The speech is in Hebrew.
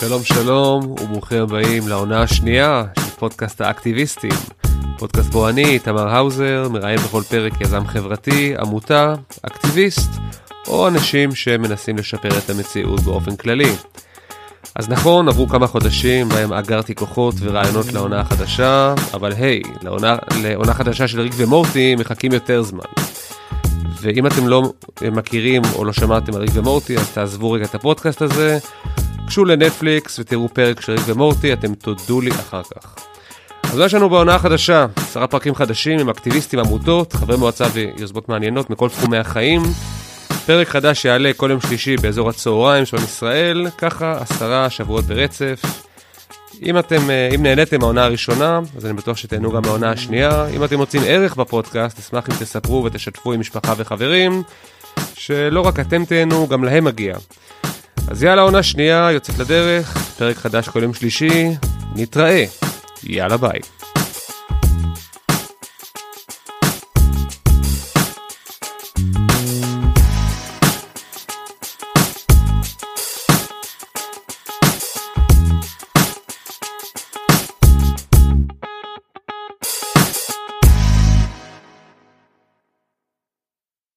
שלום שלום וברוכים הבאים לעונה השנייה של פודקאסט האקטיביסטים. פודקאסט בו אני, תמר האוזר, מראיין בכל פרק יזם חברתי, עמותה, אקטיביסט או אנשים שמנסים לשפר את המציאות באופן כללי. אז נכון, עברו כמה חודשים בהם אגרתי כוחות ורעיונות לעונה החדשה, אבל היי, לעונה, לעונה חדשה של ריק ומורטי מחכים יותר זמן. ואם אתם לא מכירים או לא שמעתם על ריק ומורטי, אז תעזבו רגע את הפודקאסט הזה, גשו לנטפליקס ותראו פרק של ריק ומורטי, אתם תודו לי אחר כך. אז יש לנו בעונה החדשה, עשרה פרקים חדשים עם אקטיביסטים, עמותות, חברי מועצה ויוזמות מעניינות מכל תחומי החיים. פרק חדש יעלה כל יום שלישי באזור הצהריים של ישראל, ככה עשרה שבועות ברצף. אם אתם, אה, אם נהניתם מהעונה הראשונה, אז אני בטוח שתהנו גם מהעונה השנייה. אם אתם מוצאים ערך בפודקאסט, אשמח אם תספרו ותשתפו עם משפחה וחברים, שלא רק אתם תהנו, גם להם מגיע. אז יאללה, עונה שנייה יוצאת לדרך, פרק חדש כל יום שלישי, נתראה. יאללה ביי.